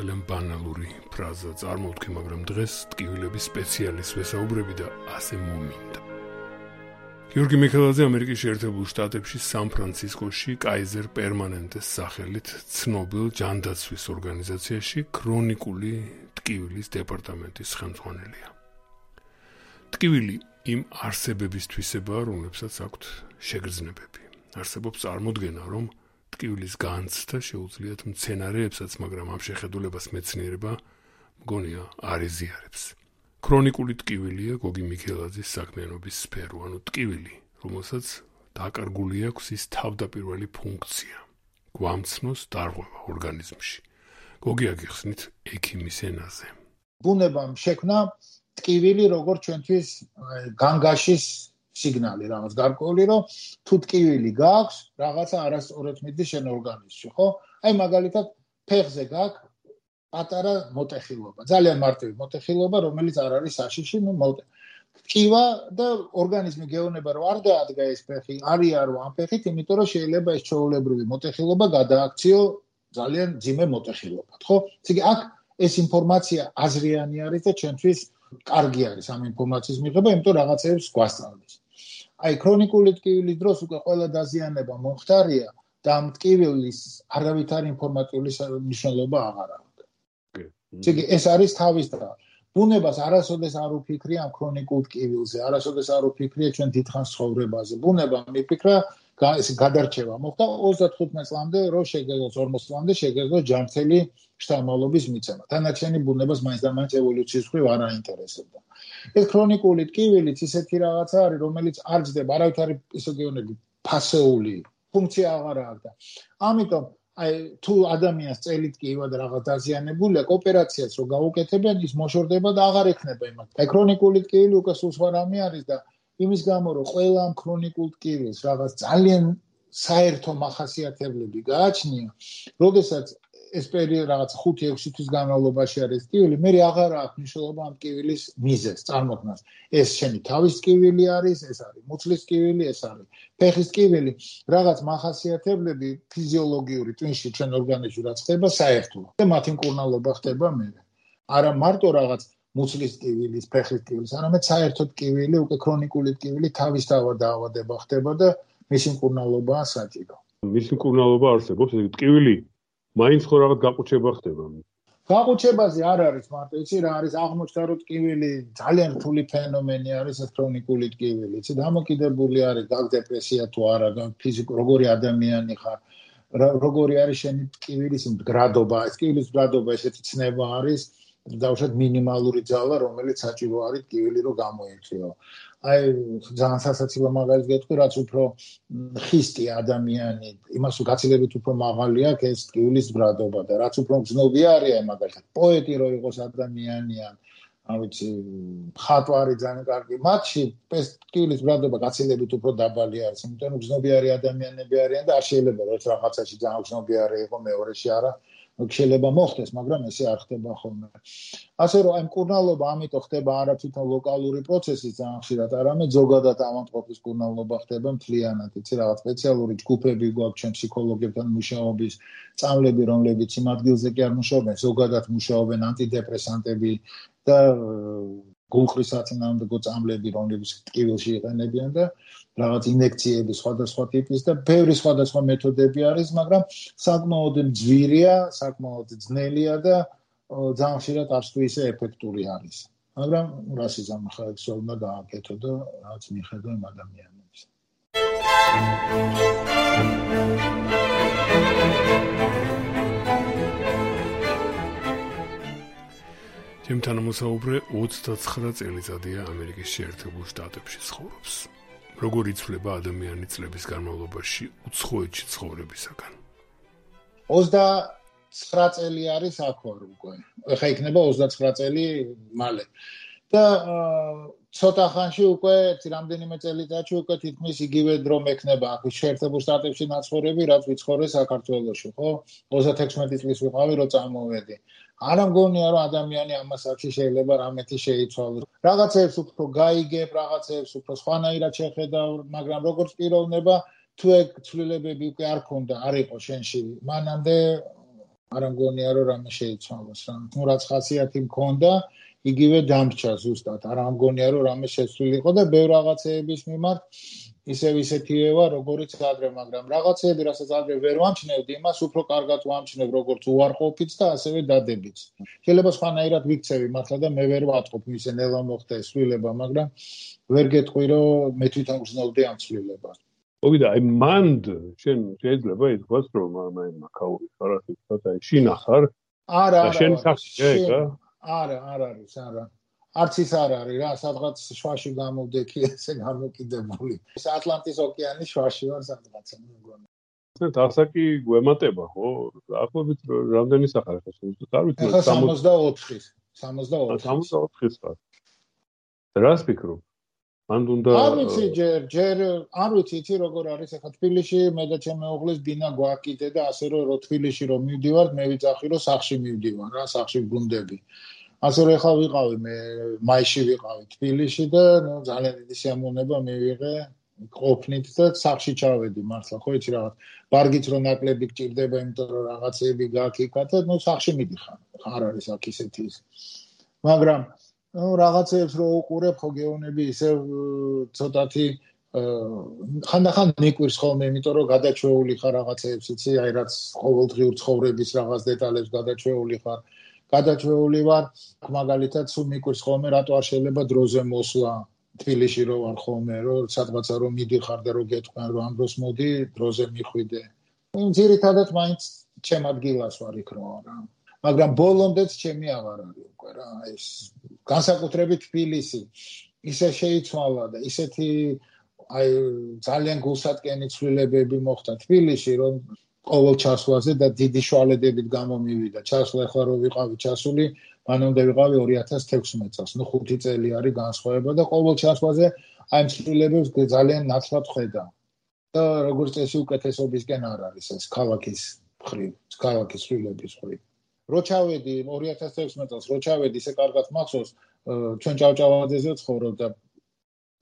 ძალიან ბანალური ფრაზა წარმოვთქი, მაგრამ დღეს ტკივილების სპეციალისტ ვესაუბრები და ასე მომინდა. გიორგი მიქელაძე ამერიკის შეერთებულ შტატებში სან-ფრანცისკოში კაიზერ პერმანენტეს სახელით ცნობილ ჯანდაცვის ორგანიზაციაში ქრონიკული ტკივილის დეპარტამენტის ხელმძღვანელია. ტკივილი იმ არსებებისთვისებაა, რომლებსაც აქვთ შეგრძნებები. არსებობს წარმოდგენა, რომ ტკივილის განცდა შეუძლიათ მცენარეებსაც, მაგრამ ამ შეხედულებას მეცნიერება მგონია არ იზიარებს. ქრონიკული ტკივილია გოგი მიქელაძის საქმიანობის სფერო, ანუ ტკივილი, რომელსაც დაკარგული აქვს ის თავდაპირველი ფუნქცია. გვამცნოს დარღვევა ორგანიზმში. გოგი აგიხსნით ექიმის ენაზე. ბუნებამ შექმნა ტკივილი როგორც ჩვენთვის განგაშის სიგნალი რაღაც გარკვეული რომ თუ ტკივილი გაქვს რაღაცა არასწორად მიდის შენ ორგანიზმში ხო? აი მაგალითად ფეხზე გაქვს პატარა მოტეხილობა ძალიან მარტივი მოტეხილობა რომელიც არ არის საშიში ნუ მოტე ტკივა და ორგანიზმი გეუბნება რომ არ დაადგა ეს ფეხი არია რომ ამ ფეხით იმიტომ რომ შეიძლება ეს ჩაოლებრივი მოტეხილობა გადააქციო ძალიან ძიმე მოტეხილობად ხო? ისე აქ ეს ინფორმაცია აზრიანი არის და ჩვენთვის კარგი არის ამ ინფორმაციის მიღება იმიტომ რაღაცებს გვასწავლის აი ქრონიკული ტკივილის დროს უკვე ყველა დაზიანება მომხდარია და ამ ტკივილის არავითარი ინფორმატიული მნიშვნელობა აღარ აქვს. კი. ეს არის თავის და ბუნებას არასოდეს არ უფიქრია ამ ქრონიკულ ტკივილზე, არასოდეს არ უფიქრია ჩვენ დიდხანს ცხოვრებაზე. ბუნება მიფიქრა ეს გადარჩევა მოხდა 35 წლამდე, რომ შეგეძლოს 40 წლამდე შეგეძლოს ჯანმრთელი შთამომავლობის მიცემა. დანარჩენი ბუნებას მაინც და მაინც ევოლუციის მხრივ არ აინტერესებდა. ეს ქრონიკული ტკივილიც ისეთი რაღაცა არის, რომელიც არ ძდება, არავითარი გეონები ფასეული ფუნქცია აღარ აქვს და ამიტომ აი თუ ადამიანს წელით კი ივა და რაღაც დაზიანებულია, ოპერაციას რო გაუკეთებენ, ის მოშორდება და აღარ ექნება იმათ. აი ქრონიკული ტკივილი უკვე სულ სხვა რამე არის და იმის გამო რომ ყველა ამ ქრონიკულ ტკივილს რაღაც ძალიან საერთო მახასიათებლები გააჩნია, როდესაც ეს პერიოდი რაღაც 5-6 თვის განმავლობაში არის ტკივილი, მე აღარ აქვს მნიშვნელობა ამ ტკივილის მიზეს, წარმოქმნას. ეს შენი თავის ტკივილი არის, ეს არის მუცლის ტკივილი, ეს არის ფეხის ტკივილი, რაღაც მახასიათებლები ფიზიოლოგიური ტვინში ჩვენ ორგანიზმში რაც ხდება საერთო და მათი მკურნალობა ხდება მე. არა მარტო რაღაც მუცლის ტკივილის, ფეხის ტკივილის, არამედ საერთოდ ტკივილი, უკვე ქრონიკული ტკივილი თავისთავად დაავადება ხდება და მისი მკურნალობაა საჭირო. მისი მკურნალობა არსებობს, ეს ტკივილი მაინც ხო რაღაც გაყუჩება ხდება. გაყუჩებაზე არ არის მარტო, იცი რა არის აღმოჩნდა რომ ტკივილი ძალიან რთული ფენომენი არის ეს ქრონიკული ტკივილი. იცი დამოკიდებული არის გაგ დეპრესია თუ არა, ფიზიკ როგორი ადამიანი ხარ, როგორი არის შენი ტკივილის მდგრადობა, ეს ტკივილის მდგრადობა ესეთი ცნება არის, დავუშვათ მინიმალური ძალა, რომელიც საჭირო არის ტკივილი რომ გამოიწვიო. აი ძალიან სასაცილო მაგალითს გეტყვი, რაც უფრო ხისტი ადამიანი, იმას გაცილებით უფრო მაღალი აქვს ეს ტკივილის ბრადობა და რაც უფრო გზნობი არის აი მაგალითად პოეტი რო იყოს ადამიანიან, აი ვიცი, ხატვარი ძალიან კარგი, მათში ეს ტკივილის ბრადობა გაცილებით უფრო დაბალი არის, იმიტომ რომ გზნობი არის ადამიანები არიან და არ შეიძლება რომ რაღაცაში ძალიან გზნობი არის იყო მეორეში არა. შეიძლება მოხდეს, მაგრამ ესე არ ხდება ხოლმე. ასე რომ აი მკურნალობა ამიტომ ხდება არა თვითონ ლოკალური პროცესი ძალიან ხშირად, არამედ ზოგადად ამანტყოფის მკურნალობა ხდება მთლიანად. იცი რაღაც სპეციალური ჯგუფები გვაქვს ჩვენ ფსიქოლოგებთან მუშაობის, წამლები, რომლებიც იმ ადგილზე კი არ მუშაობენ, ზოგადად მუშაობენ ანტიდეპრესანტები და გულხრისაწინააღმდეგო წამლები, რომლებიც ტკივილში იყენებიან და რაღაც ინექციები სხვადასხვა ტიპის და ბევრი სხვადასხვა მეთოდები არის, მაგრამ საკმაოდ ძვირია, საკმაოდ ძნელია და ძალიან ხშირად არც თუ ისე ეფექტური არის. მაგრამ რასი ზამხარებს უნდა გააკეთო და რაც მიხედო იმ ადამიანებს. ჩემთან მოსაუბრე 29 წელიწადია ამერიკის შეერთებულ შტატებში ცხოვრობს. როგორ იცვლება ადამიანი წლების განმავლობაში უცხოეთში ცხოვრებისაგან? 29 წელი არის აქ ვარ უკვე. ეხა იქნება 29 წელი მალე. და ცოტა ხანში უკვე რამდენიმე წელიწადში უკვე თითქმის იგივე დრო მექნება აქ შეერთებულ შტატებში ნაცხოვრები, რაც ვიცხოვრე საქართველოში, ხო? 36 წლის ვიყავი, რომ წამოვედი. არა მგონია რომ ადამიანი ამასაკში შეიძლება რამეთი შეიცვალოს. რაღაცებს უფრო გაიგებ, რაღაცებს უფრო სხვანაირად შეხედავ, მაგრამ როგორც პიროვნება თუ ეგ ცვლილებები უკვე არ ქონდა, არ იყო შენში, მანამდე არა მგონია რომ რამე შეიცვალოს რა. თუ რაც ხასიათი მქონდა, იგივე დამრჩა ზუსტად. არა მგონია რომ რამე შეცვლილიყო და ბევრ რაღაცეების მიმართ ისევ ისეთივე ვარ, როგორიც ადრე, მაგრამ რაღაცები, რასაც ადრე ვერ ვამჩნევდი, იმას უფრო კარგად ვამჩნევ, როგორც უარყოფით და ასევე დადებიც. შეიძლება სხვანაირად ვიქცევი, მართლა და მე ვერ ვატყობ ისე ნელა მოხდა ეს ცვლილება, მაგრამ ვერ გეტყვი, რომ მე თვითონ გზნობდი ამ ცვლილებას. მოგიდა, აი მანდ შენ შეიძლება ითქვას, რომ აი მაკაური ხარასი ცოტა შინახარ? არა, არა. შენ სახში, ეგა? არა, არ არის, არა. არც ის არ არის რა, სადღაც შვაში გამოვდექი ესე გამოკიდებული. ეს ატლანტის ოკეანის შვაში ვარ სადღაც, მე მგონი. ეს დასაკი გვემატება, ხო? ახლობით რამდენი სახარ ხარ? არ ვიცი, 64-ის, 64-ის. 64-ის ხარ. რას ფიქრობ? მან უნდა არ ვიცი ჯერ ჯერ არ ვიცი იცი როგორ არის ახლა თბილისში მე და ჩემი ოღლის ბინა გვაკიდე და ასე რომ რო თბილისში რომ მივდივარ მე ვიცახი რომ სახში მივდივარ რა სახში გუნდები ასე რომ ახლა ვიყავი მე მაისში ვიყავი თბილისში და ნუ ძალიან დიდი შემონება მივიღე ყოფნით და სახში ჩავედი მართლა ხო იცი რაღაც. ბარგიც რო ნაკლები გჭირდება იმიტომ რომ რაღაცები გააკიკა და ნუ სახში მიდიხარ არ არის აქ ისეთი ის. მაგრამ ნუ რაღაცებს რო უყურებ ხო გეონები ისე ცოტათი ხანდახან მიკვირს ხოლმე იმიტომ რომ გადაჩეული ხარ რაღაცებს იცი აი რაც ყოველდღიურ ცხოვრების რაღაც დეტალებს გადაჩეული ხარ გადაჭრეული ვარ. მაგალითად სულ მიკვირს ხოლმე რატო არ შეიძლება დროზე მოსვლა თბილისში რო ვარ ხოლმე რომ სადღაცა რომ მიდიხარ და რომ გეტყვიან რომ ამ დროს მოდი დროზე მიხვიდე. ძირითადად მაინც ჩემ ადგილას ვარ იქ რო არა. მაგრამ ბოლომდეც ჩემი აღარ არის უკვე რა ეს განსაკუთრებით თბილისი. ისე შეიცვალა და ისეთი აი ძალიან გულსატკენი ცვლილებები მოხდა თბილისში რომ ყოველ ჩასვლაზე და დიდი შუალედებით გამომივიდა. ჩასვლა ახლა რო ვიყავი ჩასული, მანამდე ვიყავი 2016 წელს. ნუ 5 წელი არის განსხვავება და ყოველ ჩასვლაზე აი მსრულებებს ძალიან ნაცვლად ხედა. და როგორც წესი უკეთესობისკენ არ არის ეს ქალაქის ხრივ, ქალაქის სრულების ხრივ. რო ჩავედი 2016 წელს, რო ჩავედი ისე კარგად მახსოვს, ჩვენ ჭავჭავაძეზე ცხოვრობ და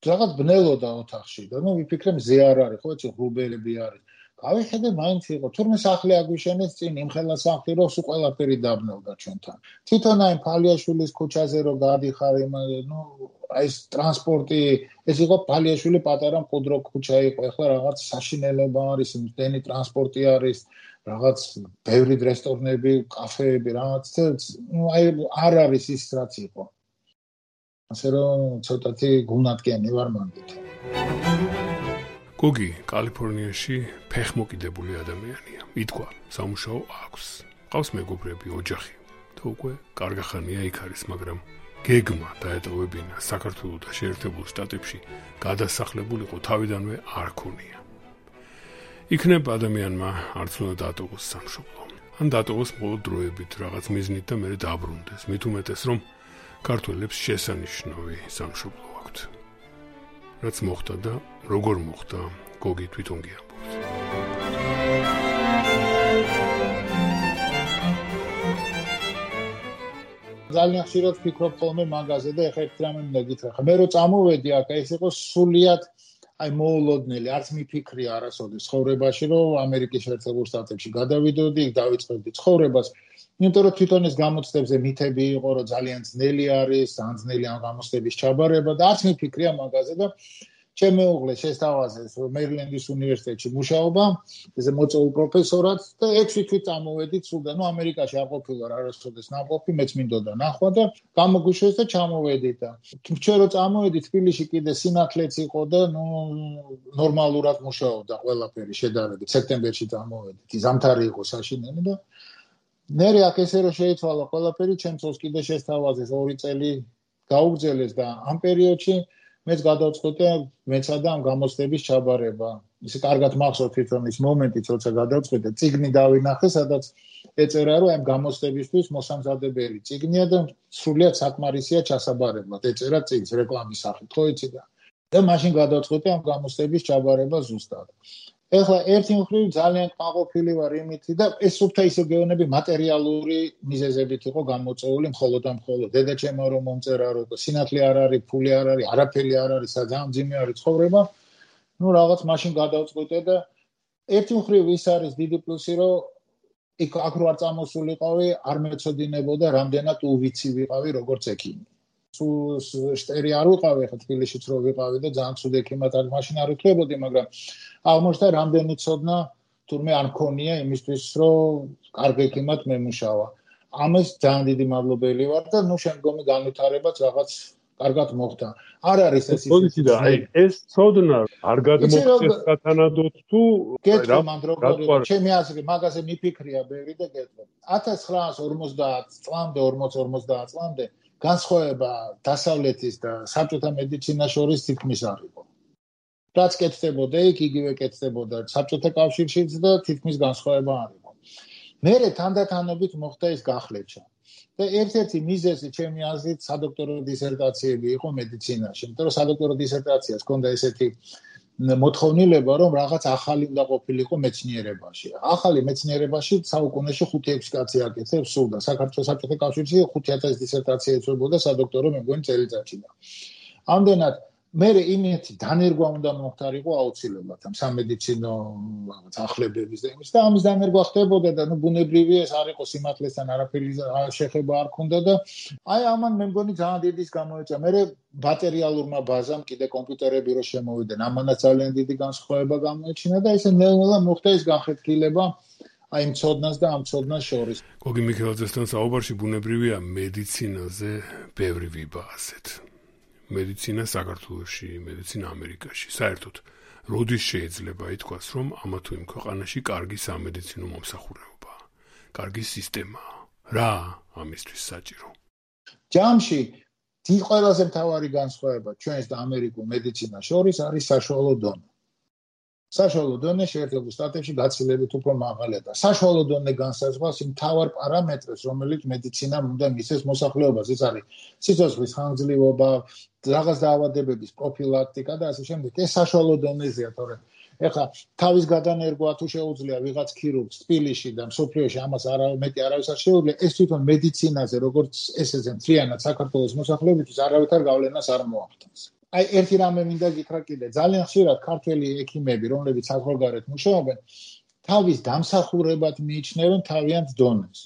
რაღაც ბნელოდა ოთახში და ნუ ვიფიქრე მზე არ არის, ხო, ეცი ღრუბელები არის. გავიხედე მაინც იყო. თურმე სახლი აგვიშენეს წინ იმხელა სახლი რო სულ ყველაფერი დაბნელდა ჩვენთან. თვითონ აი ფალიაშვილის ქუჩაზე რო გადიხარ იმ ნუ აი ეს ტრანსპორტი ეს იყო ფალიაშვილი პატარა მყუდრო ქუჩა იყო. ეხლა რაღაც საშინელება არის მდენი ტრანსპორტი არის რაღაც ბევრი რესტორნები კაფეები რაღაც ნუ აი არ არის ის რაც იყო. ასე რომ ცოტათი გულნატკენი ვარ მანდით გოგი კალიფორნიაში ფეხმოკიდებული ადამიანია. ითქვა, სამუშაო აქვს. ყავს მეგობრები, ოჯახი. და უკვე კარგახანია იქ არის, მაგრამ გეგმა დაეტოვებინა საქართველოს და შეერთებულ შტატებში გადასახლებულიყო თავიდანვე არ ქონია. იქნებ ადამიანმა არც უნდა დატოვოს სამშობლო. ან დატოვოს მხოლოდ დროებით რაღაც მიზნით და მე დაბრუნდეს. მით უმეტეს რომ ქართველებს შესანიშნავი სამშობლო აქვთ. რაც მოხდა და როგორ მოხდა გოგი თვითონ გიამბობს. ძალიან ხშირად ვფიქრობ ხოლმე მაგაზე და ეხლა ერთ რამე მინდა გითხრა მე რო წამოვედი აქ ეს იყო სულიად აი მოულოდნელი არც მიფიქრი არასოდეს ცხოვრებაში რომ ამერიკის შეერთებულ შტატებში გადავიდოდი იქ დავიწყებდი ცხოვრებას იმიტომ რომ თვითონ ეს გამოცდებზე მითები იყო რომ ძალიან ძნელი არის, ძალიან ძნელი ამ გამოცდების ჩაბარება და არც მიფიქრია მაგაზე და ჩემი უღლე შესთავაზეს მერილენდის უნივერსიტეტში მუშაობა, ესე მოწვეულ პროფესორად და 6 თვით წამოვედი სულდა, ნუ ამერიკაში არ ყოფილა არასოდეს ნაყოფი, მეც მინდოდა ნახვა და გამოგვიშვეს და ჩამოვედი და ჩვენ რო წამოვედი თბილისში კიდე სინათლეც იყო და ნუ ნორმალურად მუშაობდა ყველაფერი შედარებით. სექტემბერში წამოვედი. ზამთარი იყო საშინელი და ნერე აქ ესე რომ შეიცვალა ყველაფერი, ჩემს კიდე შესთავაზეს 2 წელი გაუგზელეს და ამ პერიოდში მეც გადავწყვეტე მეცადა ამ გამოცდების ჩაბარება. ისე კარგად მახსოვს თვითონ ის მომენტი, როცა გადავწყვიტე ციგნი დავინახე, სადაც ეწერა რომ ამ გამოსტებისთვის მოსამზადებელი ციგნია და სრულიად საკმარისია ჩასაბარებლად ეწერა ციგს რეკლამის სახით, ხო იცი და და მაშინ გადავწყვიტე ამ გამოსტების ჩაბარება ზუსტად. ეხლა ერთი მხრივ ძალიან კმაყოფილი ვარ იმით და ეს უფრო ისე გეონები მატერიალური მიზეზებით იყო გამოწეული მხოლოდ ამ მხოლოდ დედაჩემო რომ მომწერა რომ სინათლე არ არის, ფული არ არის, არაფერი არ არის, ძალიან ძიმე არის ცხოვრება. ну რაღაც მაშინ გადავწყვიტე და ერთი მხრივ ის არის დიდი პლუსი რომ იქ აქ რო არ წამოსულიყავი არ მეწოდინებოდა რამდენად უვიცი ვიყავი როგორც ექიმი თუ შტერი არ ვიყავი ხა თბილისშიც რო ვიყავი და ძალიან ცუდ ექიმად არ მაშინ არ ვთქვებოდი მაგრამ აღმოჩნდა რამდენი ცოდნა თურმე არ მქონია იმისთვის რომ კარგ ექიმად მემუშავა ამას ძალიან დიდი მადლობელი ვარ და ნუ შემდგომი განვითარებაც რაღაც კარგად მოხდა. არ არის ეს ის. და აი ეს ცოდნა არ გადმოხდეს სათანადოდ თუ რა მანდროგორი ჩემი აზრი მაგაზე მიფიქრია ბევრი და გეტყვი. 1950 წლამდე 40-50 წლამდე განსხვავება დასავლეთის და საბჭოთა მედიცინას შორის თითქმის არ იყო. რაც კეთდებოდა იქ იგივე კეთდებოდა საბჭოთა კავშირშიც და თითქმის განსხვავება არ იყო. მერე თანდათანობით მოხდა ეს გახლეჩა. და ერთ-ერთი მიზეზი ჩემი აზრით სადოქტორო დისერტაციები იყო მედიცინაში, იმიტომ რომ სადოქტორო დისერტაციას ჰქონდა ესეთი მოთხოვნილება, რომ რაღაც ახალი უნდა ყოფილიყო მეცნიერებაში. ახალი მეცნიერებაში საუკუნეში 5-6 კაცი აკეთებს სულ და საქართველოს საბჭოთა კავშირში 5000 დისერტაცია ეწვებოდა სადოქტორო მე მგონი წელიწადში და ამდენად მე იმეთი დანერგვა უნდა მოხდარიყო აუცილებლად ამ სამედიცინო რაღაც ახლებების და იმის და ამის დანერგვა ხდებოდა და ნუ ბუნებრივი ეს არ იყო სიმართლესთან არაფერი შეხება არ ქონდა და აი ამან მე მგონი ძალიან დიდის გამოიწა მე ბატერიალურმა ბაზამ კიდე კომპიუტერები რო შემოვიდნენ ამანაც ძალიან დიდი განსხვავება გამოიჩინა და ესე ნელ-ნელა მოხდა ეს განხეთქილება აი მწოდნას და ამ მწოდნას შორის. გოგი მიქელაძესთან საუბარში ბუნებრივია მედიცინაზე ბევრი ვიბა ასეთ. მედიცინა საქართველოში, მედიცინა ამერიკაში. საერთოდ, როდის შეიძლება ითქვას, რომ ამა თუ იმ ქვეყანაში კარგი სამედიცინო მომსახურება, კარგი სისტემა, რა ამისთვის საჭირო? ჯამში დი ყველაზე მთავარი განსხვავება ჩვენს და ამერიკულ მედიცინას შორის არის საშუალო დონე. საშუალო დონე შეერთებულ შტატებში გაცილებით უფრო მაღალია და საშუალო დონე განსაზღვრავს იმ თავარ პარამეტრებს, რომელიც მედიცინამ უნდა მისცეს მოსახლეობას. ეს არის სიცოცხლის ხანგრძლივობა, რაღაც დაავადებების პროფილაქტიკა და ასე შემდეგ. ეს საშუალო დონეზეა, თორემ ეხლა თავის გადანერგვა თუ შეუძლია ვიღაც ქირურგს თბილისში და მსოფლიოში ამას არა მეტი არავის არ შეუძლია, ეს თვითონ მედიცინაზე, როგორც ესეზე მთლიანად საქართველოს მოსახლეობისთვის არავითარ გავლენას არ მოახდენს. აი ერთი რამე მინდა გითხრა კიდე. ძალიან ხშირად ქართველი ექიმები რომლებიც საზღვარგარეთ მუშაობენ თავის დამსახურებად მიიჩნევენ თავიანთ დონეს.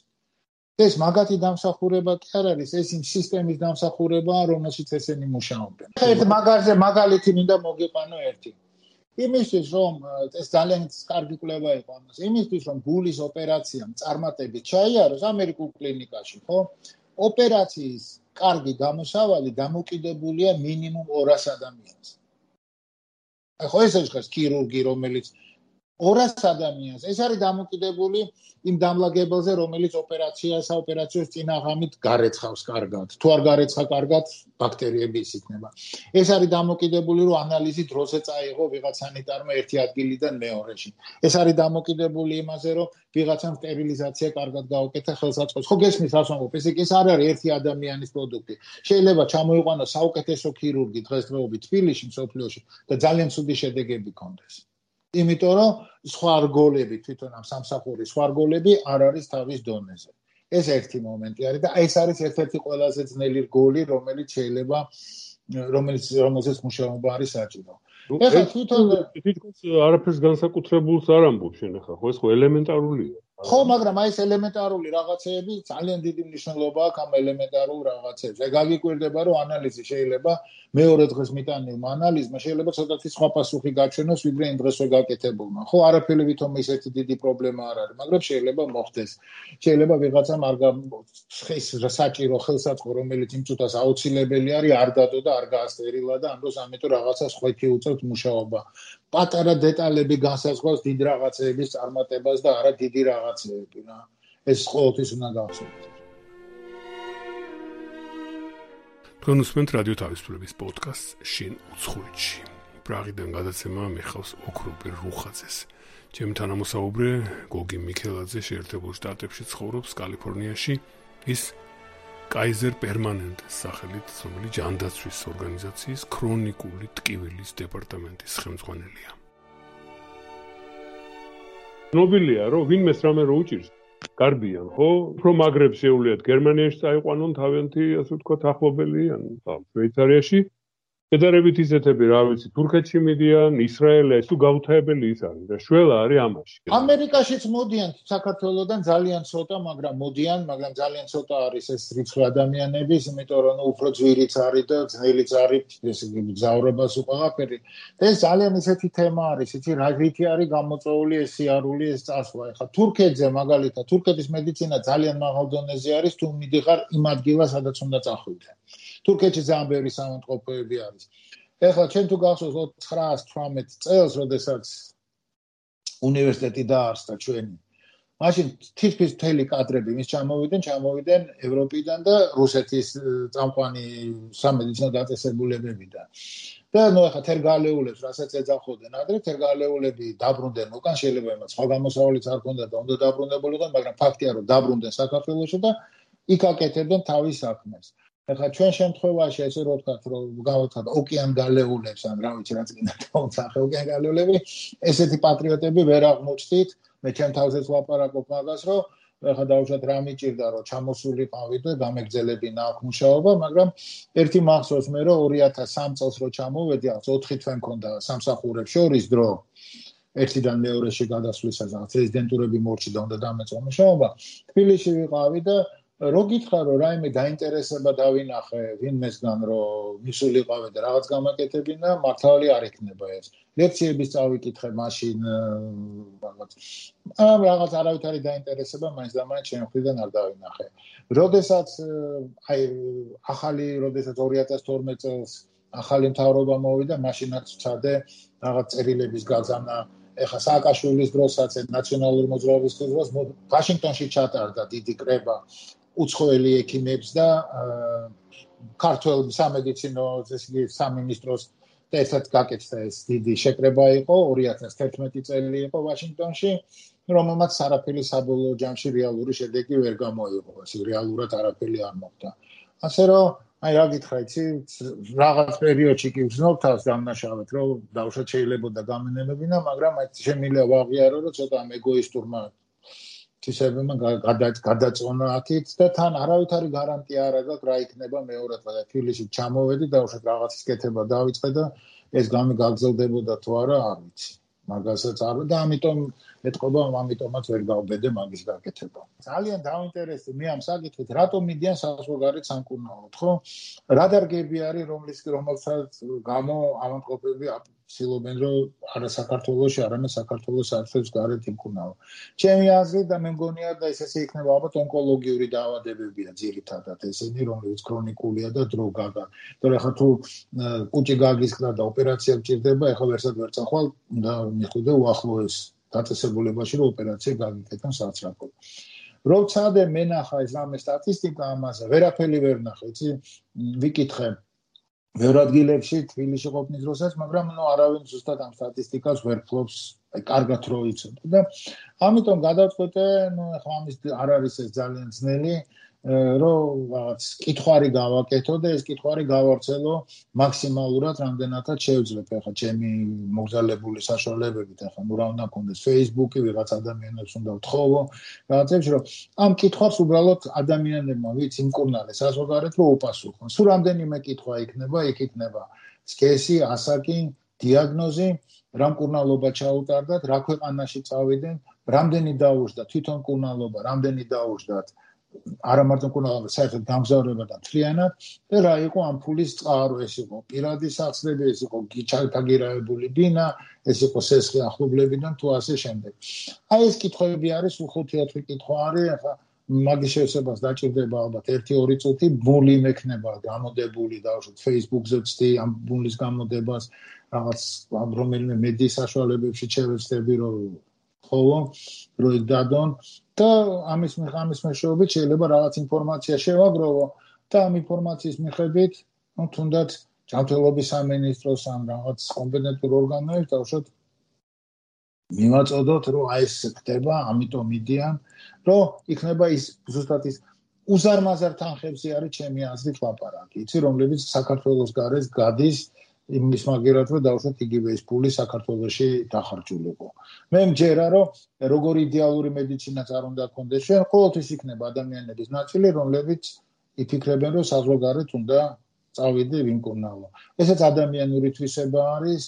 ეს მაგათი დამსახურება კი არ არის ეს იმ სისტემის დამსახურება რომელშიც ესენი მუშაობენ. ერთ მაგარზე მაგალითი მინდა მოგიყვანო ერთი. იმისთვის რომ ეს ძალიან კარგი კვლევა იყო ამას. იმისთვის რომ გულის ოპერაციამ წარმატებით ჩაიაროს ამერიკულ კლინიკაში ხო? ოპერაციის კარგი გამოსავალი დამოკიდებულია მინიმუმ 200 ადამიანზე. ახლა ეს არის ქირურგი, რომელიც 200 ადამიანს. ეს არის დამოკიდებული იმ დამლაგებელზე, რომელიც ოპერაციას, საოპერაციო წინაღამით გარეცხავს კარგად. თუ არ გარეცხა კარგად, ბაქტერიები ისიქნება. ეს არის დამოკიდებული, რომ ანალიზი დროზე წაიღო ვიღაც სანიტარმა ერთი ადგილიდან მეორეში. ეს არის დამოკიდებული იმაზე, რომ ვიღაცამ სტერილიზაცია კარგად გაუკეთა ხელსაწყოს. ხო გესმის რას ვამბობ? ეს ის არ არის ერთი ადამიანის პროდუქტი. შეიძლება ჩამოიყვანოს საუკეთესო ქირურგი დღესდღეობით თბილისში, სოფლიოში და ძალიან ცუდი შედეგები ქონდეს. იმიტომ რომ სხვა რგოლები თვითონ ამ სამსახურის სხვა რგოლები არ არის თავის დონეზე. ეს ერთი მომენტი არის და ეს არის ერთ-ერთი ყველაზე ძნელი რგოლი, რომელიც შეიძლება რომელიც რომელზეც მუშაობა არის საჭირო. ეხლა თვითონ თვითონ არაფერს განსაკუთრებულს არ ამბობ შენ ახლა, ხო ეს ხო ელემენტარულია. ხო, მაგრამ აი ეს ელემენტარული რაღაცეები ძალიან დიდი მნიშვნელობა აქვს ამ ელემენტარულ რაღაცებს. აი გაგიკვირდება, რომ ანალიზი შეიძლება მეორე დღეს მიტანილმა ანალიზმა შეიძლება ცოტათი სხვა პასუხი გაჩვენოს, ვიდრე იმ დღესვე გაკეთებულმა. ხო, არაფერი ვითომ ისეთი დიდი პრობლემა არ არის, მაგრამ შეიძლება მოხდეს. შეიძლება ვიღაცამ არ გამხეს საჭირო ხელსაწყო, რომელიც იმ წუთას აუცილებელი არის, არ დადო და არ გაასტერილა და ამ დროს ამიტომ რაღაცა სხვა კი უწევთ მუშაობა. პატარა დეტალები განსაზღვრავს დიდ რაღაცეების წარმატებას და არა დიდი რაღაცეები რა. ეს ყოველთვის უნდა გავხსენოთ. კონსუმენტ რადიო თავისუფლების პოდკასტ შინ უცხოეთში. პრაღიდან გადაცემა მიხავს ოქროპირ რუხაძეს. ჩემი თანამოსაუბრე გოგი მიქელაძე შეერთებულ შტატებში ცხოვრობს კალიფორნიაში. ის კაიზერ პერმანენტის სახელით ცნობილი ჯანდაცვის ორგანიზაციის ქრონიკული ტკივილის დეპარტამენტის ხელმძღვანელია. ნობილია რომ ვინმეს რამე რო უჭირს გარბიან ხო? უფრო მაგრებს შეუძლიათ გერმანიაში წაიყვანონ თავიანთი ასე ვთქვათ ახლობელი ან შვეიცარიაში შედარებით ისეთები, რა ვიცი, თურქეთში მიდიან, ისრაელში, თუ გაუთავებელი ის არის და შველა არის ამაში. ამერიკაშიც მოდიან საქართველოსდან ძალიან ცოტა, მაგრამ მოდიან, მაგრამ ძალიან ცოტა არის ეს რიცხვი ადამიანების, იმიტომ რომ უფრო ძვირიც არის და ძნელიც არის ეს გზავრებას უყავაფერი. და ეს ძალიან ისეთი თემა არის, იცი რა გითი არის გამოწვეული ეს სიარული, ეს წასვლა. ეხლა თურქეთზე მაგალითად, თურქეთის მედიცინა ძალიან მაღალ დონეზე არის, თუ მიდიხარ იმ ადგილას, სადაც უნდა წახვიდე. თურქეთში ძალიან ბევრი სამონტყოფოები არის. ეხლა ჩვენ თუ გახსოვს 918 წელს, როდესაც უნივერსიტეტი დაარსდა ჩვენი. მაშინ თითქმის მთელი კადრები მის ჩამოვიდნენ, ჩამოვიდნენ ევროპიდან და რუსეთის წამყვანი სამედიცინო დაწესებულებებიდან. და ნუ ახლა თერგალეულებს რასაც ეძახოდნენ ადრე თერგალეულები დაბრუნდნენ უკან შეიძლება იმას სხვა გამოსავალიც არ ქონდა და უნდა დაბრუნებულიყო მაგრამ ფაქტია რომ დაბრუნდნენ საქართველოში და იქ აკეთებდნენ თავის საქმეს ახლა ჩვენ შემთხვევაში ესე რო ვთქვა რომ გავთქვა ოკეან გალეულებს ან რა ვიცი რაც კიდე დავწახე ოკეან გალეულები ესეთი პატრიოტები ვერ აღმოჩნდით. მე ჩემ თავზეც ვაპარაკობ მაგას რომ ახლა დაუშვათ რა მიჭირდა რომ ჩამოსულიყავი და გამეგზელებინა აქ მუშაობა მაგრამ ერთი მახსოვს მე რომ 2003 წელს რო ჩამოვედი ახ 4 თვე მქონდა სამსახურებს შორის დრო. ერთიდან მეორეში გადასვლისას ახ პრეზიდენტურები მორჩი და უნდა დამეწყო მუშაობა. თბილისში ვიყავი და რო გითხრა რომ რაიმე დაინტერესება დავინახე ვინმესგან რომ მისულიყავე და რაღაც გამაკეთებინა მართალი არ იქნება ეს. ლექციების წავიკითხე მაშინ რაღაც. ამ რაღაც არავითარი დაინტერესება მაინც და მაინც ჩემ ხრიდან არ დავინახე. როდესაც აი ახალი როდესაც 2012 წელს ახალი მთავრობა მოვიდა მაშინაც ვცადე რაღაც წერილების გაზანა. ეხა სააკაშვილის დროსაც ნაციონალური მოძრაობის დროს ვაშინგტონში ჩატარდა დიდი კრება უცხოელი ექიმებს და ქართულ სამედიცინო ესე სამინისტროს და ერთად გაკეთდა ეს დიდი შეკრება იყო 2011 წელი იყო ვაშინგტონში რომელმაც არაფერი საბოლოო ჯამში რეალური შედეგი ვერ გამოიღო ეს რეალურად არაფერი არ მოხდა. ასე რომ აი რა გითხრა იცი რაღაც პერიოდში კი ვზნობ თავს დამნაშავეთ რომ დავშოთ შეიძლება და გამენებინა მაგრამ აი შემიძლია ვაღიარო რომ ცოტა ეგოისტურმა თვისებმა გადაწონა აქეთ და თან არავითარი გარანტია არ აქვს რა იქნება მეორად და თბილისში ჩამოვედი და უშოთ რაღაცის კეთება დავიწყე და ეს გამი გაგზელდებოდა თუ არა არ ვიცი. მაგასაც არ და ამიტომ ეთყობა ამიტომაც ვერ გავბედე მაგის გაკეთება. ძალიან დაინტერესდი მე ამ საკითხით. რატომ მიდიან საზღვარგარეთ სამკურნალოდ ხო? რა დარგები არის რომლის რომელსაც გამო ამონტყოფები ცდილობენ რომ არა საქართველოსში, არამედ საქართველოს საერთოდ გარეთ იმკურნალო. ჩემი აზრით და მე მგონია და ეს ესე იქნება ალბათ ონკოლოგიური დაავადებებია ძირითადად ესენი, რომლებიც ქრონიკულია და დრო გაგა. თორე ხა თუ კუჭი გაგისკდა და ოპერაცია გჭირდება, ეხლა ვერსად ვერ წახვალ და მიხვიდე უახლოეს დაწესებულებაში რომ ოპერაცია გაგიკეთონ საცრაფოდ. როცა და მენახა ეს რამე სტატისტიკა ამაზე, ვერაფერი ვერ ნახე, იცი? ვიკითხე ვერ ადგილებში თბილისში ყოფნის დროსაც, მაგრამ ნუ არავინ ზუსტად ამ სტატისტიკას ვერ ფლობს, აი კარგად რო იცოდე და ამიტომ გადავწყვეტე, ნუ ახლა ამის არ არის ეს ძალიან ძნელი, რომ რაღაც კითხვარი გავაკეთო და ეს კითხვარი გავარცელო მაქსიმალურად რამდენადაც შევძლებ ახლა ჩემი მოგზალებული საშუალებებით ახლა ნუ რა უნდა მქონდეს Facebook-ი ვიღაც ადამიანებს უნდა ვთხოვო რაღაცებს რომ ამ კითხვას უბრალოდ ადამიანებმა ვიც იმკურნალეს საზოგადოებრივ რომ უპასუხონ. სულ რამდენიმე კითხვა იქნება იქ იქნება სქესი ასაკი დიაგნოზი რამ კურნალობა ჩაუტარდათ რა ქვეყანაში წავიდნენ რამდენი დაუშვათ თვითონ კურნალობა რამდენი დაუშვათ არა მარტო კურნალობა საერთოდ გამგზავრება და თლიანად და რა იყო ამ ფულის წყარო? ეს იყო პირადი სახსრები ეს იყო გიჩალთაგირაებული ბინა ეს იყო სესხი ახლობლებიდან თუ ასე შემდეგ. აი ეს კითხვები არის უხუთი-ოთხი კითხვა არის ახლა მაგის შესაძაც დაჭirdება ალბათ 1-2 წუთი ბული მექნება გამოდებული დავშოთ Facebook-ზე ვწდი ამ ბულის გამოდებას რაღაც რომელიმე მედიის საშუალებებში შევეცდები რომ ხოლო რო დადონ და ამის ამის მეშვეობით შეიძლება რაღაც ინფორმაცია შევაგროვო და ამ ინფორმაციის მიხედვით ну თუნდაც ჯანმრთელობის სამინისტროს ან რაღაც კომპეტენტურ ორგანოებს დავშოთ მიმაწოდოთ რომ აი ეს ხდება ამიტომ მიდიან რომ იქნება ის ზუსტად ის უზარმაზარ თანხებზე არის ჩემი აზრით ლაპარაკი. იცი რომლებიც საქართველოს გარეს გადის იმის მაგერად რომ დავშოთ იგივე ეს ფული საქართველოსში დახარჯულიყო. მე მჯერა რომ როგორი იდეალური მედიცინა არ უნდა გქონდეს? ჩვენ ყოველთვის იქნება ადამიანების ნაწილი რომლებიც იფიქრებენ რომ საზღვარგარეთ უნდა წავიდე ვინკონალო ესეც ადამიანური თვისება არის.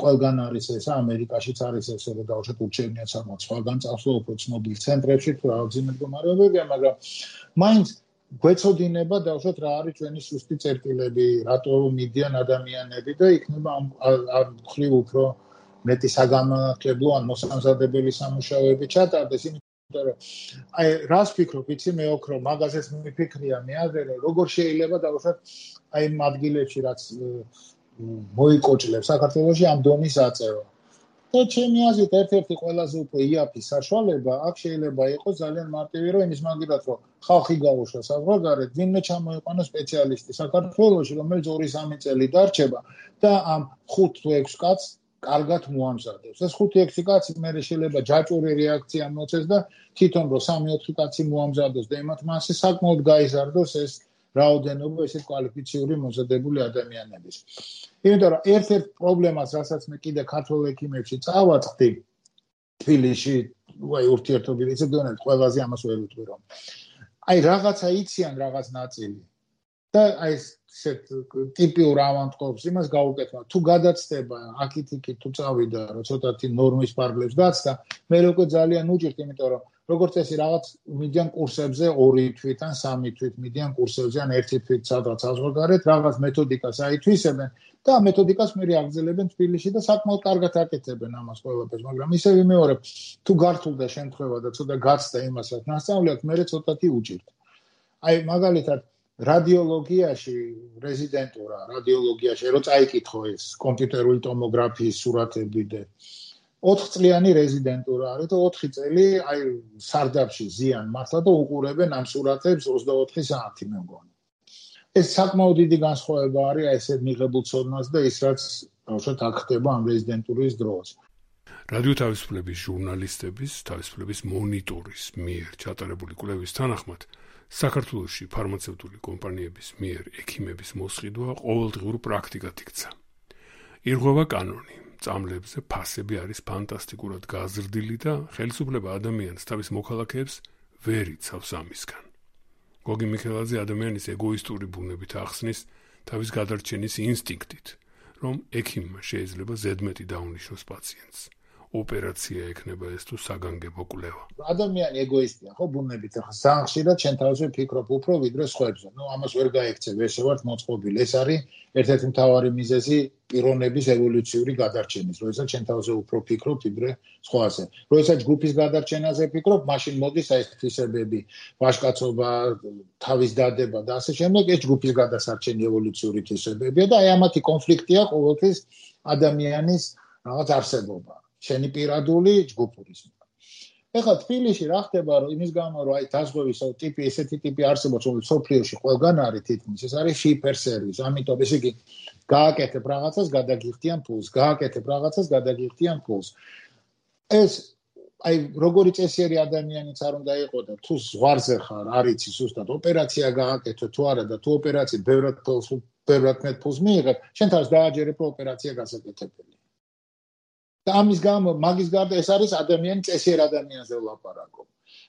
ყველგან არის ეს ამერიკაშიც არის ეს რომ დავშოთ უჩერნია სამოც. სხვაგან წავსო უფრო ცნობილ ცენტრებში თუ რაღაც მდგომარეობებია მაგრამ მაინც გვეცოდინება დავშოთ რა არის ჩვენი სუსტი წერტილები რატო მიდიან ადამიანები და იქნება ამ ხრივ უფრო მეტი საგამართლებლო ან მოსამზადებელი სამუშაოები ჩატარდეს იმიტომ რომ აი რას ფიქრობ იცი მე ოქრო მაგაზეც მიფიქრია მე აზრე როგორ შეიძლება დავშოთ აი ამ ადგილებში რაც მოიკოჭლებს საქართველოსი ამ დონის აწევა. და ჩემი აზრით ერთ-ერთი ყველაზე უფრო იაფი საშუალება აქ შეიძლება იყოს ძალიან მარტივი რომ იმის მაგალითად რომ ხალხი გაუშვა საზღვარგარეთ, ვინმე ჩამოიყვანოს სპეციალისტი საქართველოსში, რომელიც 2-3 წელი დარჩება და ამ 5 თუ 6 კაცს კარგად მოამზადებს. ეს 5-6 კაცი მე შეიძლება ჯაჭვური რეაქცია მოწეს და თვითონ რომ 3-4 კაცი მოამზადოს და იმათ მასე საკმაოდ გაიზარდოს ეს რაოდენობა ესეთ კვალიფიციური მომზადებული ადამიანების. იმიტომ რომ ერთ-ერთ პრობლემას, რასაც მე კიდე ქართულ ექიმებში წავაწყდი თბილისში, ვაი ურთიერთობები ისე დონეთ ყველაზე ამას ვერ ვიტყვი რომ აი რაღაცა იციან რაღაც ნაწილი და აი ესეთ ტიპიურ ავანტყოფს იმას გაუკეთება თუ გადაცდება აკითიკი თუ წავიდა რომ ცოტათი ნორმის პარკლებს გაცდა მე როგორ ძალიან უჭირთ იმიტომ რომ როგორც წესი რაღაც მიდიან კურსებზე ორი თვით ან სამი თვით მიდიან კურსებზე ან ერთი თვით სადღაც საზღვარგარეთ რაღაც მეთოდიკას აითვისებენ და მეთოდიკას მე რეაგზელებენ თბილისში და საკმაოდ კარგად აკეთებენ ამას ყველაფერს მაგრამ ისე ვიმეორებ თუ გართულდა შემთხვევა და ცოტა გაცდა იმასაც ნასწავლად მე ცოტათი უჭირთ. აი მაგალითად რადიოლოგიაში რეზიდენტურა რადიოლოგიაში რო წაიკითხო ეს კომპიუტერული ტომოგრაფიის სურათები და 4 წლიანი რეზიდენტურა არის და 4 წელი აი სარდაფში ზიან მართლა და უყურებენ ამ სურათებს 24 საათი მე მგონი. ეს საკმაოდ დიდი განსხვავება არის აი ესეთ მიღებულ ცოდნას და ის რაც ბავშვად აქ ხდება ამ რეზიდენტურის დროს. რადიო თავისუფლების ჟურნალისტების თავისუფლების მონიტორის მიერ ჩატარებული კვლევის თანახმად საქართველოსში ფარმაცევტული კომპანიების მიერ ექიმების მოსყიდვა ყოველდღიურ პრაქტიკად იქცა. ირღვევა კანონი, წამლებზე ფასები არის ფანტასტიკურად გაზრდილი და ხელისუფლება ადამიანს თავის მოქალაქეებს ვერ იცავს ამისგან. გოგი მიხელაძე ადამიანის ეგოისტური ბუნებით ახსნის თავის გადარჩენის ინსტინქტით, რომ ექიმმა შეიძლება ზედმეტი დაუნიშნოს პაციენტს. ოპერაცია ექნება ეს თუ საგანგებო კვლევა. ადამიანი ეგოისტია, ხო, ბუნებით ახლა სანხშირად ჩვენ თავზე ფიქრობ უფრო ვიდრე სხვებზე. ნუ ამას ვერ გაიქცევ, ესე ვარ მოწყობილი. ეს არის ერთ-ერთი მთავარი მიზეზი პიროვნების ევოლუციური გადარჩენის, როდესაც ჩვენ თავზე უფრო ფიქრობ ვიდრე სხვაზე. როდესაც ჯგუფის გადარჩენაზე ფიქრობ, მაშინ მოდის აი ეს თვისებები, ვაშკაცობა, თავის დადება და ასე შემდეგ, ეს ჯგუფის გადასარჩენი ევოლუციური თვისებებია და აი ამათი კონფლიქტია ყოველთვის ადამიანის რაღაც არსებობა. შენი პირადული ჯგუფურის. ეხლა თბილისში რა ხდება რომ იმის გამო რომ აი დაზღვევის ტიპი ესეთი ტიპი არსებობს რომელიც სოფლიოში ყველგან არის თითქმის ეს არის შიპერ სერვის ამიტომ ესე იგი გააკეთებ რაღაცას გადაგიხდიან ფულს გააკეთებ რაღაცას გადაგიხდიან ფულს ეს აი როგორი წესიერი ადამიანიც არ უნდა იყო და თუ ზღვარზე ხარ არიცი ზუსტად ოპერაცია გააკეთო თუ არა და თუ ოპერაცია ბევრად ფულს ბევრად მეტ ფულს მიიღებ შენ თავს დააჯერებ ოპერაცია გასაკეთებელი და ამის გამო მაგის გარდა ეს არის ადამიანი წესიერ ადამიანზე ვლაპარაკობ.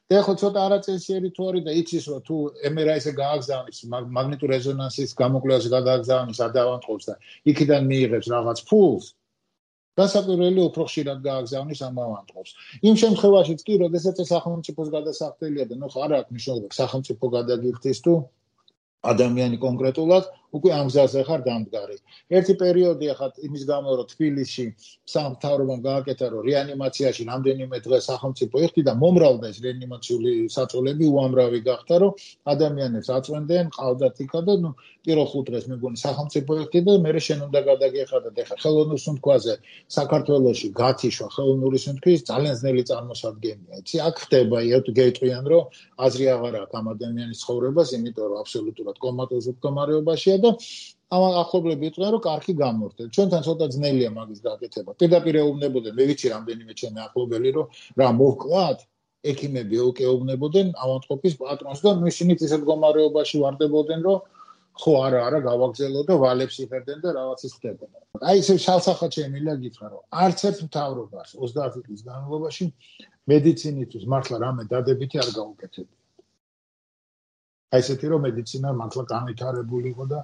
და ხო ცოტა არაწესიერი თუ არის და იცის რომ თუ MRI-ზე გააგზავნის მაგნიტურ რეზონანსის გამოკვლევაზე გადააგზავნის ადავანტყობს და იქიდან მიიღებს რაღაც ფულს დასაკვირველი უფრო ხშირად გააგზავნის ამ ავანტყობს. იმ შემთხვევაშიც კი, როდესაც სახელმწიფოს გადასახდელია და ნუ ხარ აქვს მნიშვნელობა სახელმწიფო გადაგიხდის თუ ადამიანი კონკრეტულად უკვე ამ გზაზე ხარ დამდგარი. ერთი პერიოდი ახლა იმის გამო რომ თბილისში სამთავრობამ გააკეთა რომ რეანიმაციაში რამდენიმე დღე სახელმწიფო ეხტი და მომრავლდა ეს რეანიმაციული საწოლები უამრავი გახდა რომ ადამიანებს აწვენდნენ ყავდათ იქა და ნუ პირველ ხუთ დღეს მე მგონი სახელმწიფო ეხტი და მე შენ უნდა გადაგეხადა და ხა ხელოვნურ სუნთქვაზე საქართველოში გათიშვა ხელოვნური სუნთქვის ძალიან ძნელი წარმოსადგენია. იცი აქ ხდება იოთ გეტყვიან რომ აზრი აღარ აქვს ამ ადამიანის ცხოვრებას იმიტომ რომ აბსოლუტურად კომატოზურ მდგომარეობაშია და ამ ახლობლები იყვნენ რომ კარგი გამორთეთ. ჩვენთან ცოტა ძნელია მაგის გაკეთება. პირდაპირ ეუბნებოდნენ, მე ვიცი რამდენიმე ჩემი ახლობელი რომ რა მოვკლათ, ექიმები ოკეუბნებოდნენ ავანტყოფის პატრონს და ისინიც ისეთ მდგომარეობაში ვარდებოდნენ რომ ხო არა არა გავაგზელო და ვალებს იფერდნენ და რაღაც ის ხდებოდა. აი ესე შალსახა ჩემილა გითხრა რომ არც ერთ მთავრობას 30 წლის განმავლობაში მედიცინისთვის მართლა რამე დადებითი არ გაუკეთებია. აი ესეთი რომ მედიცინა მართლა განვითარებული იყო და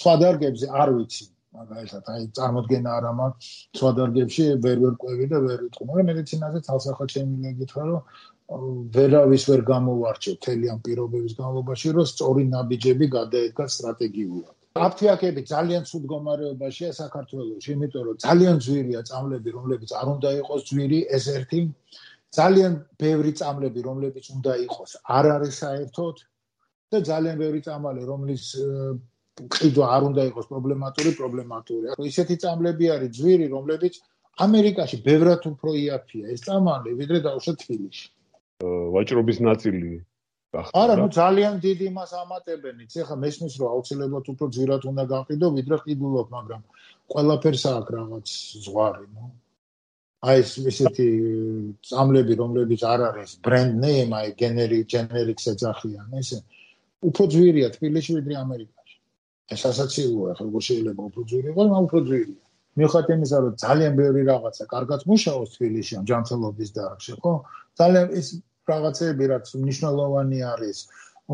სხვა დარგებზე არ ვიცი მაგალითად აი წარმოდგენა არ ამაქვს სხვა დარგებში ვერ ვერ ყვევი და ვერ ვიტყვი მაგრამ მედიცინაზე თალსახა შემიძლია გითხრა რომ ვერავის ვერ გამოვარჩევ თელი ამ პირობების განმავლობაში რომ სწორი ნაბიჯები გადაედგა სტრატეგიულად. აფთიაქები ძალიან ცუდ მდგომარეობაშია საქართველოში იმიტომ რომ ძალიან ძვირია წამლები რომლებიც არ უნდა იყოს ძვირი ეს ერთი. ძალიან ბევრი წამლები რომლებიც უნდა იყოს არ არის საერთოდ და ძალიან ბევრი წამალი რომლის ყიდვა არ უნდა იყოს პრობლემატური, პრობლემატურია. ისეთი წამლები არის ძვირი, რომლებიც ამერიკაში ბევრად უფრო იაფია ეს წამალი, ვიდრე დაუშვათ თბილისში. ვაჭრობის ნაწილი არა, ნუ ძალიან დიდი მას ამატებენ. იცი ხა მესმის რომ აუცილებლად უფრო ძვირად უნდა გაყიდო, ვიდრე ყიდულობ, მაგრამ ყველაფერს აქვს რაღაც ზღვარი, ნუ. აი ეს ისეთი წამლები, რომლებიც არ არის brand name, აი generic generic ეძახიან, ესე უფრო ძვირია თბილისში ვიდრე ამერიკაში. ეს ასაცილოა, ხო როგორ შეიძლება უფრო ძვირი იყოს, მაგრამ უფრო ძვირია. მიუხედავად იმისა, რომ ძალიან ბევრი რაღაცა კარგად მუშაობს თბილისში ამ ჯანმრთელობის დარგში, ხო? ძალიან ის რაღაცები, რაც მნიშვნელოვანი არის,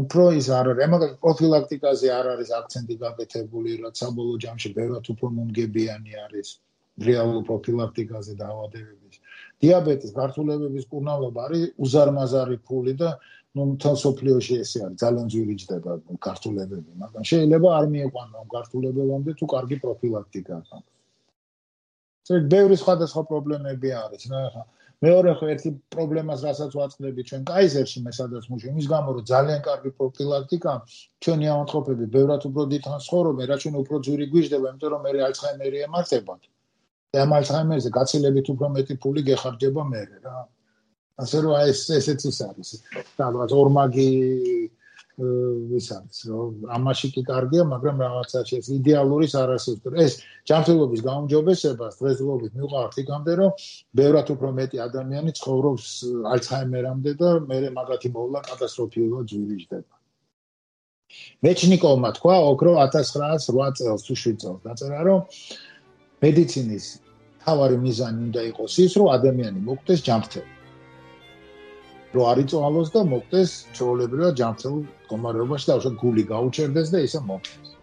უფრო ის არ არის, მაგალითად პროფილაქტიკაზე არ არის აქცენტი გაკეთებული, რაც საბოლოო ჯამში ბევრად უფრო მომგებიანი არის რეალურ პროფილაქტიკაზე დაავადებების. დიაბეტის გართულებების კურნალობა არის უზარმაზარი ფული და ну მთელ სოფლიოში ესე არის ძალიან ძვირი ჯდება გართულებები, მაგრამ შეიძლება არ მიეყვანა ამ გართულებებამდე თუ კარგი პროფილაქტიკა აქვს. ეგ ბევრი სხვადასხვა პრობლემები არის რა. მეორე ხო ერთი პრობლემას რასაც ვაწყდები ჩვენ კაიზერში მე სადაც მუშაობ, იმის გამო რომ ძალიან კარგი პროფილაქტიკა ჩვენი ავადმყოფები ბევრად უფრო დიდთან ცხოვრობენ, რა ჩვენ უფრო ძვირი გვიждდება, იმიტომ რომ მე ალცჰაიმერი ემართებათ. და ამ ალცჰაიმერზე გაცილებით უფრო მეტი ფული გეხარჯება მე რა. ასე რომ აი ეს ესეც ის არის რაღაც ორმაგი ის არის რომ ამაში კი კარგია მაგრამ რაღაცაში ეს იდეალური არასოდეს ეს ჯანმრთელობის გაუმჯობესებას დღესდღეობით მიყვართ იქამდე რომ ბევრად უფრო მეტი ადამიანი ცხოვრობს ალცჰაიმერამდე და მე მაგათი მოვლა კატასტროფიულად ძვირიჯდება მეჩნიკოვმა თქვა ოქრო 1908 წელს თუ 7 წელს. დაწერა რომ მედიცინის თავარი მიზანი უნდა იყოს ის რომ ადამიანი მოკვდეს ჯანმრთელი რომ არ იწვალოს და მოკვდეს ჩაოლებრივად ჯანმრთელ მდგომარეობაში და უშო გული გაუჩერდეს და ისე მოკვდეს.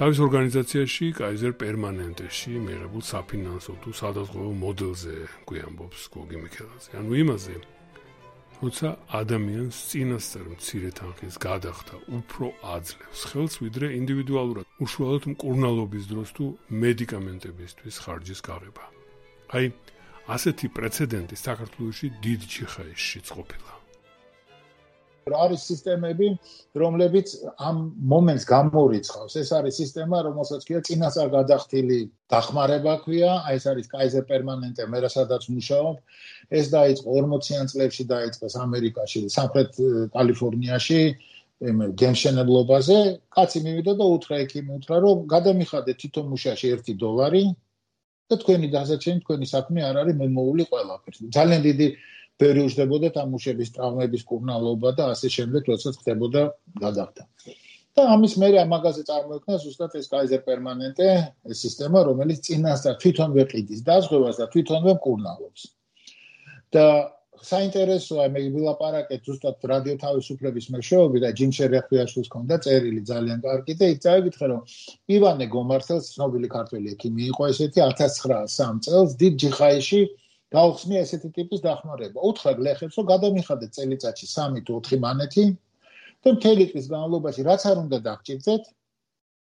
თავის ორგანიზაციაში კაიზერ პერმანენტეში მიღებულ საფინანსო თუ სადაზღვევო მოდელზე გვიამბობს გოგი მიქელაძე. ანუ იმაზე, როცა ადამიანს წინასწარ მცირე თანხის გადახდა უფრო აძლევს ხელს ვიდრე ინდივიდუალურად უშუალოდ მკურნალობის დროს თუ მედიკამენტებისთვის ხარჯის გაღება. აი ასეთი პრეცედენტი საქართველოში დიდ ჩიხაისშიც ყოფილა. არის სისტემები, რომლებიც ამ მომენტს გამორიცხავს. ეს არის სისტემა, რომელსაც ქვია წინასწარ გადახდილი დახმარება ქვია, აი ეს არის Kaiser Permanente, მე რასაც მუშაობ. ეს დაიწყო 40-იან წლებში დაიწყეს ამერიკაში, სამხრეთ კალიფორნიაში, ემე გენშენებლობაზე. კაცი მივიდა და უთხრა ექიმი, უთხრა რომ გადამიხადე თვითონ მუშაში 1 დოლარი და თქვენი დასაჩენი, თქვენი საქმე არ არის მომოული ყველაფერს. ძალიან დიდი ბევრი უждებოდა თამუშების ტრავმების კურნალობა და ასე შემდეგ, როდესაც ხდებოდა გადახდა. და ამის მერე ამაგაზე წარმოექნა ზუსტად ეს Kaiser Permanente ეს სისტემა, რომელიც წინასწარ თვითონვე ყიდის დაზღვევას და თვითონვე კურნალობს. და საინტერესოა მე ვილაპარაკეთ ზუსტად რადიო თავისუფლების მეშვეობით და ჯინჩერ რეხვიაშვილს ქონდა წერილი ძალიან კარგი და იქ წავიკითხე რომ ივანე გომართელს ცნობილი ქართველი ექიმი იყო ესეთი 1903 წელს დიდ ჯიხაიში გაუხსნია ესეთი ტიპის დახმარება. უთხრა გლეხებს, რომ გადამიხადე წელიწადში 3 თუ 4 მანეთი და მთელი წლის განმავლობაში რაც არ უნდა დაგჭირდეთ,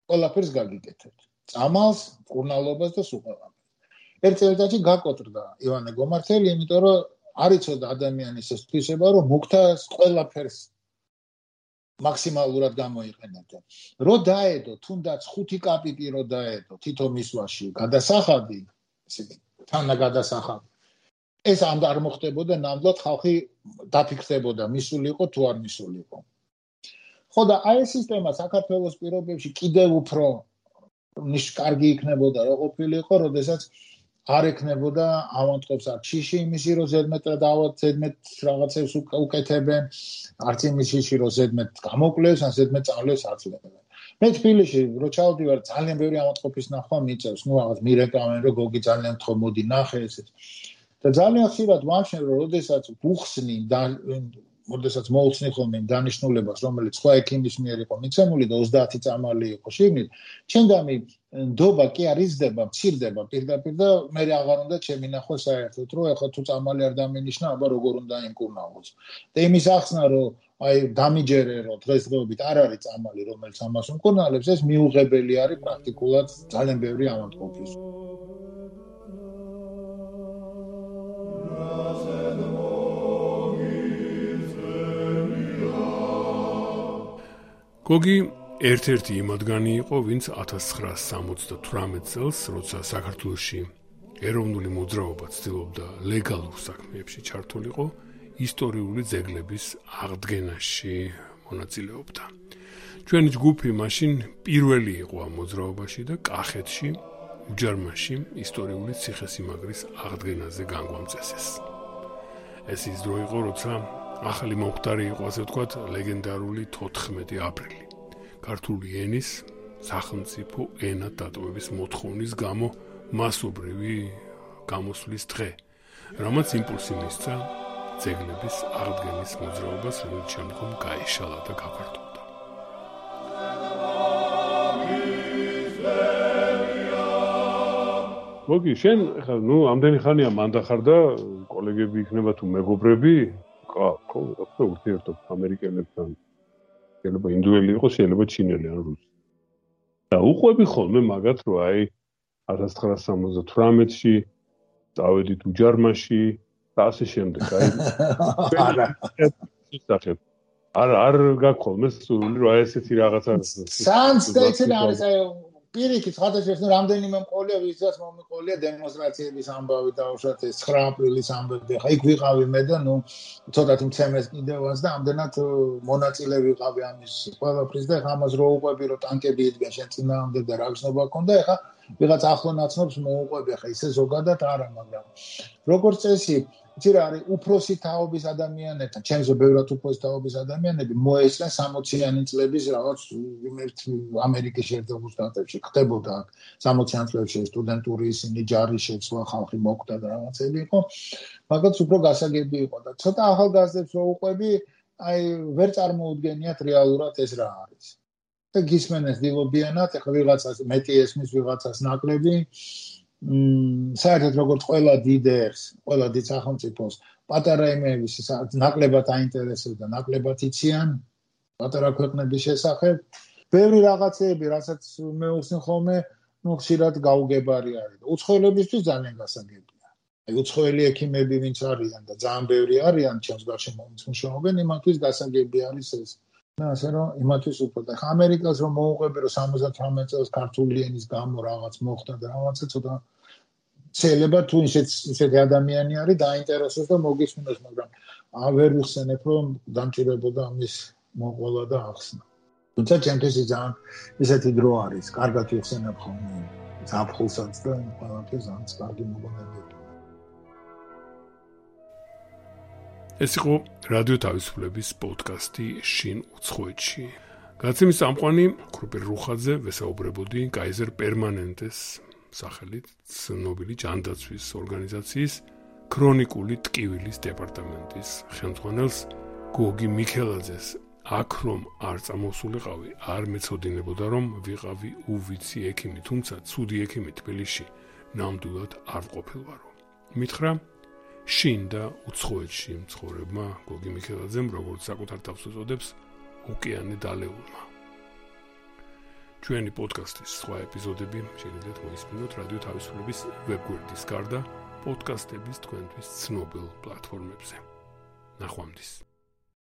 ყველაფერს გაგიკეთებთ. წამალს, კურნალობას და სუყელას. ერთ წელიწადში გაკოტრდა ივანე გომართელი, იმიტომ რომ არიწოდა ადამიანის ეს თვისება, რომ მუქთას ყველაფერს მაქსიმალურად გამოიყენებდა. რო დაედო, თუნდაც 5 კაპიტი რო დაედო თითო მისვაში, გადასახადი, ესე თანაგადასახად ეს ამ არ მოხდებოდა ნამდვილად ხალხი დაფიქრდებოდა მისულიყო თუ არ მისულიყო ხო და აი ეს სისტემა საქართველოს პირობებში კიდევ უფრო ნიშ კარგი იქნებოდა რა ყოფილიყო როდესაც არ ეკნებოდა ავანტყოფს არ ჩიში იმისი რომ ზედმეტ დავად ზედმეტ რაღაცებს უკეთებენ არც იმისი რომ ზედმეტ გამოკლეს ან ზედმეტ წავლეს აწლებენ მე თბილისში რო ჩავდივარ ძალიან ბევრი ავანტყოფის ნახვა მიწევს. ნუ რაღაც მირეკავენ რომ გოგი ძალიან თქო მოდი ნახე ესე და ძალიან ხშირად ვამშენ რომ როდესაც ბუხსნი და როდესაც მოუხსნი ხოლმე დანიშნულებას, რომელიც სხვა ექიმის მიერ იყო მიცემული და 30 წამალი იყო შიგნით, ჩემდამი ნდობა კი არიზდება, მცირდება პირდაპირ და მე აღარ უნდა ჩემინახო საერთოდ, რომ ეხლა თუ წამალი არ დამინიშნა, აბა როგორ უნდა იმკურნალოს. და იმის ახსნა, რომ აი დამიჯერე რომ დღესდღეობით არ არის წამალი, რომელიც ამას უმკურნალებს, ეს მიუღებელი არის პრაქტიკულად ძალიან ბევრი ამონტყოფის. გოგი ერთ-ერთი იმადგანი იყო, ვინც 1978 წელს, როცა საქართველოსში ეროვნული მოძრაობა ცდილობდა ლეგალურ საქმეებში ჩართულიყო, ისტორიული ძეგლების აღდგენაში მონაწილეობდა. ჩვენი ჯგუფი მაშინ პირველი იყო ამ მოძრაობაში და კახეთში, უჯარმაში ისტორიული ციხესიმაგრის აღდგენაზე განგვამწესეს. ეს ის დრო იყო, როცა ახალი მომხდარი იყო ასე ვთქვათ ლეგენდარული 14 აპრილი. ქართული ენის სახელმწიფო ენა დატოვების მოთხოვნის გამო მასობრივი გამოსვლის დღე. რამაც იმპულსი მისცა ძეგლების აღდგენის მოძრაობას რომელიც შემდგომ გაიშალა და გაფართოვდა მოგი შენ ხა ნუ ამდენი ხანია მანდახარ და კოლეგები იქნება თუ მეგობრები ხო ხო ურთიერთობ ამერიკელებთან. შეიძლება ინდუელი იყოს შეიძლება ჩინელი ან რუსი. და უყვები ხოლმე მაგათ რომ აი 1978-ში დავედით უჯარმაში და ასე შემდეგ. აი არა არ არ გაქოლმე სული რომ აი ესეთი რაღაცა სანს და ეცედა არის აი პირიქით ხათაშეს ნუ რამდენიმე მყოლია ვისაც მომიყოლია დემონსტრაციების ამბავი და უშუალოდ ეს 9 აპრილის ამბები. ხა იქ ვიყავი მე და ნუ ცოტათი მცემეს კიდევაც და ამდენად მონაწილე ვიყავი ამის ყველაფრის და ამას რო უყვები რომ ტანკები იდგენ შენ წინაამდე და რა გზნობა ქონდა ეხა ვიღაც ახლო ნაცნობს მოუყვები ხა ისე ზოგადად არა მაგრამ როგორც წესი იცი რა არის უფროსი თაობის ადამიანებთან, ჩემზე ბევრად უფროსი თაობის ადამიანები მოესწრენ 60-იანი წლების რაღაც ერთ ამერიკის შეერთებულ შტატებში ხდებოდა 60-იან წლებში სტუდენტური ისინი ჯარი შეცვლა, ხალხი მოკვდა და რაღაცები იყო. მაგაც უფრო გასაგები იყო და ცოტა ახალგაზრდებს რო უყვები, აი ვერ წარმოუდგენიათ რეალურად ეს რა არის. და გისმენეს დილობიანად, ეხლა ვიღაცას მეტი ესმის ვიღაცას ნაკლები მ საერთოდ როგორც ყველა დიდერს, ყველა დიდ სახელმწიფოს პატარა იმების ნაკლებად აინტერესებდა, ნაკლებად იციან პატარა ქვეყნების შესახებ. ბევრი რაღაცეები, რასაც მე უსინ ხოლმე, ну, ხშირად გაუგებარი არის. უცხოელებისთვის ძალიან გასაგებია. აი უცხოელი ექიმები ვინც არიან და ძალიან ბევრი არიან, ჩემს გარშემო ვინც მუშაობენ, იმათთვის გასაგები არის ეს. და ასე რომ იმათთვის უფრო და ამერიკას რომ მოუყვები რომ 78 წელს ქართული ენის გამო რაღაც მოხდა და რაღაცა ცოტა შეიძლება თუ ისეთ ისეთი ადამიანი არის დაინტერესოს და მოგისმინოს, მაგრამ აღარ ვიხსენებ, რომ დამჭირებოდა ამის მოყოლა და ახსნა. თუმცა ჩემთვის ძალიან ისეთი დრო არის, კარგად ვიხსენებ ხოლმე ზაფხულსაც და ყველაფერს ძალიან კარგი მოგონებია. ეს იყო რადიო თავისუფლების პოდკასტი შინ უცხოეთში. გაცემის წამყვანი კრუპერ რუხაძე ვესაუბრებოდი კაიზერ პერმანენტეს სახელით ცნობილი ჯანდაცვის ორგანიზაციის ქრონიკული ტკივილის დეპარტამენტის ხელმძღვანელს გოგი მიქელაძეს აქ რომ არ წამოსულიყავი არ მეცოდინებოდა რომ ვიყავი უვიცი ექიმი თუმცა ცუდი ექიმი თბილისში ნამდვილად არ ყოფილვარო მითხრა შინ და უცხოეთში მცხოვრებმა გოგი მიქელაძემ როგორც საკუთარ თავს უწოდებს ოკეანე დალეულმა ჩვენი პოდკასტის სხვა ეპიზოდები შეგიძლიათ მოისმინოთ რადიო თავისუფლების ვებგვერდის გარდა პოდკასტების თქვენთვის ცნობილ პლატფორმებზე. ნახვამდის.